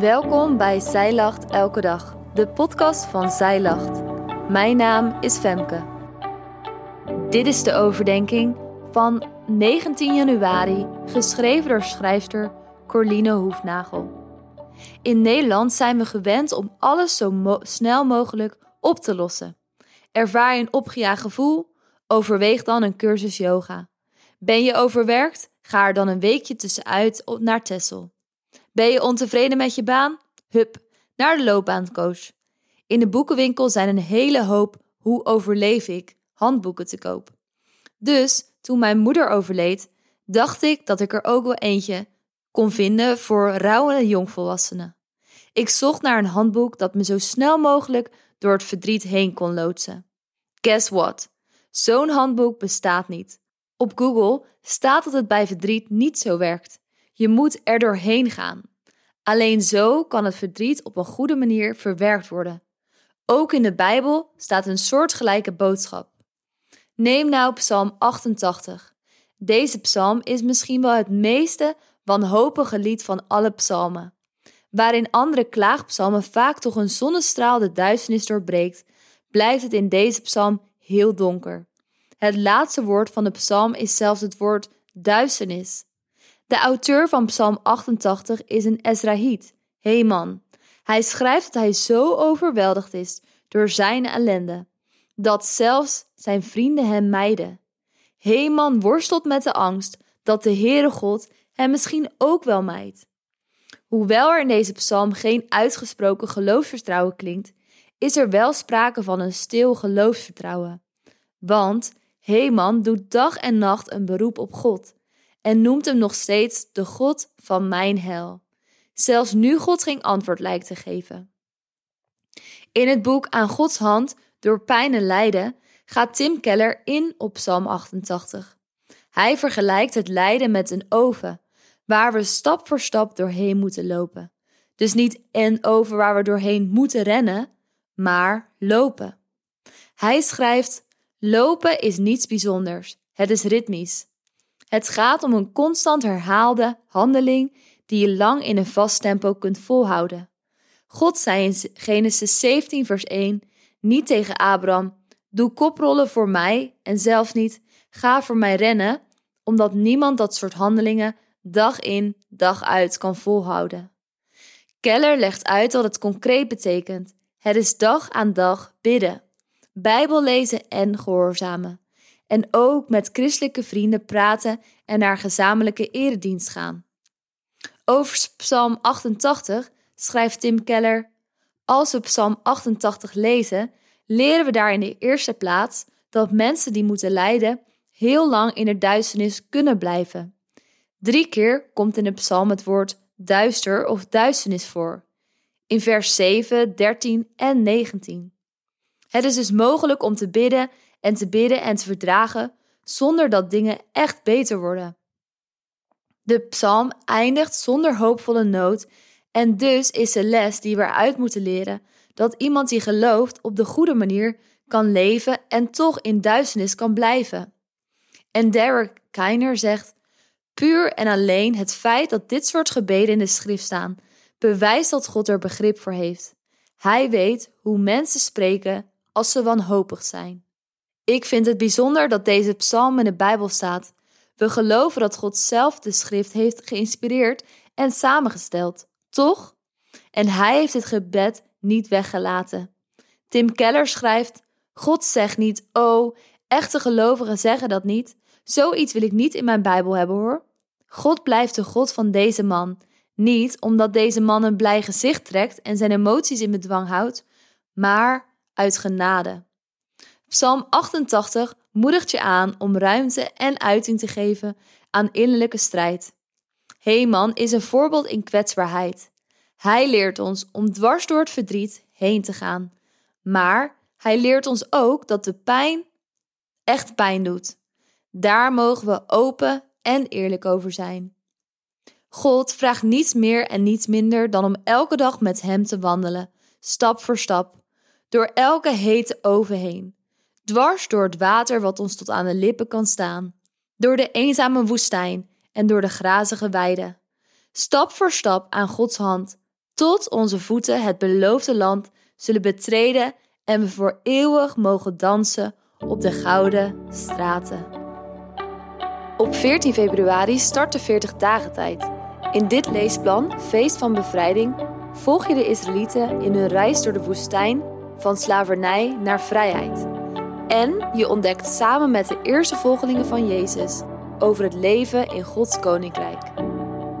Welkom bij Zij Lacht Elke Dag, de podcast van Zij Lacht. Mijn naam is Femke. Dit is de overdenking van 19 januari, geschreven door schrijfster Corline Hoefnagel. In Nederland zijn we gewend om alles zo snel mogelijk op te lossen. Ervaar je een opgejaagd gevoel? Overweeg dan een cursus yoga. Ben je overwerkt? Ga er dan een weekje tussenuit naar Tessel. Ben je ontevreden met je baan? Hup, naar de loopbaancoach. In de boekenwinkel zijn een hele hoop Hoe overleef ik handboeken te koop. Dus toen mijn moeder overleed, dacht ik dat ik er ook wel eentje kon vinden voor rouwende jongvolwassenen. Ik zocht naar een handboek dat me zo snel mogelijk door het verdriet heen kon loodsen. Guess what? Zo'n handboek bestaat niet. Op Google staat dat het bij verdriet niet zo werkt. Je moet er doorheen gaan. Alleen zo kan het verdriet op een goede manier verwerkt worden. Ook in de Bijbel staat een soortgelijke boodschap. Neem nou Psalm 88. Deze psalm is misschien wel het meeste wanhopige lied van alle psalmen. Waarin andere klaagpsalmen vaak toch een zonnestraal de duisternis doorbreekt, blijft het in deze psalm heel donker. Het laatste woord van de psalm is zelfs het woord duisternis. De auteur van Psalm 88 is een Ezrahiet, Heman. Hij schrijft dat hij zo overweldigd is door zijn ellende, dat zelfs zijn vrienden hem mijden. Heman worstelt met de angst dat de Heere God hem misschien ook wel mijdt. Hoewel er in deze psalm geen uitgesproken geloofsvertrouwen klinkt, is er wel sprake van een stil geloofsvertrouwen. Want Heman doet dag en nacht een beroep op God en noemt hem nog steeds de God van mijn hel. Zelfs nu God geen antwoord lijkt te geven. In het boek Aan Gods hand door pijn en lijden gaat Tim Keller in op Psalm 88. Hij vergelijkt het lijden met een oven, waar we stap voor stap doorheen moeten lopen. Dus niet een oven waar we doorheen moeten rennen, maar lopen. Hij schrijft: Lopen is niets bijzonders, het is ritmisch. Het gaat om een constant herhaalde handeling die je lang in een vast tempo kunt volhouden. God zei in Genesis 17, vers 1 niet tegen Abraham: Doe koprollen voor mij en zelfs niet: Ga voor mij rennen, omdat niemand dat soort handelingen dag in, dag uit kan volhouden. Keller legt uit wat het concreet betekent. Het is dag aan dag bidden, Bijbel lezen en gehoorzamen en ook met christelijke vrienden praten en naar gezamenlijke eredienst gaan. Over Psalm 88 schrijft Tim Keller: Als we Psalm 88 lezen, leren we daar in de eerste plaats dat mensen die moeten lijden heel lang in de duisternis kunnen blijven. Drie keer komt in de psalm het woord duister of duisternis voor. In vers 7, 13 en 19. Het is dus mogelijk om te bidden en te bidden en te verdragen zonder dat dingen echt beter worden. De psalm eindigt zonder hoopvolle nood en dus is de les die we eruit moeten leren dat iemand die gelooft op de goede manier kan leven en toch in duisternis kan blijven. En Derek Keiner zegt: Puur en alleen het feit dat dit soort gebeden in de schrift staan, bewijst dat God er begrip voor heeft. Hij weet hoe mensen spreken als ze wanhopig zijn. Ik vind het bijzonder dat deze psalm in de Bijbel staat. We geloven dat God zelf de schrift heeft geïnspireerd en samengesteld, toch? En hij heeft het gebed niet weggelaten. Tim Keller schrijft: God zegt niet, oh, echte gelovigen zeggen dat niet. Zoiets wil ik niet in mijn Bijbel hebben hoor. God blijft de God van deze man. Niet omdat deze man een blij gezicht trekt en zijn emoties in bedwang houdt, maar uit genade. Psalm 88 moedigt je aan om ruimte en uiting te geven aan innerlijke strijd. Heeman is een voorbeeld in kwetsbaarheid. Hij leert ons om dwars door het verdriet heen te gaan. Maar hij leert ons ook dat de pijn echt pijn doet. Daar mogen we open en eerlijk over zijn. God vraagt niets meer en niets minder dan om elke dag met Hem te wandelen, stap voor stap, door elke hete oven heen dwars door het water wat ons tot aan de lippen kan staan, door de eenzame woestijn en door de grazige weiden. Stap voor stap aan Gods hand, tot onze voeten het beloofde land zullen betreden en we voor eeuwig mogen dansen op de gouden straten. Op 14 februari start de 40 dagen tijd. In dit leesplan, Feest van Bevrijding, volg je de Israëlieten in hun reis door de woestijn van slavernij naar vrijheid. En je ontdekt samen met de eerste volgelingen van Jezus over het leven in Gods koninkrijk.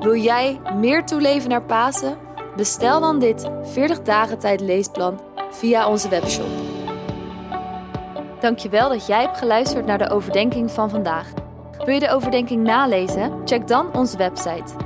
Wil jij meer toeleven naar Pasen? Bestel dan dit 40 dagen tijd leesplan via onze webshop. Dankjewel dat jij hebt geluisterd naar de overdenking van vandaag. Wil je de overdenking nalezen? Check dan onze website.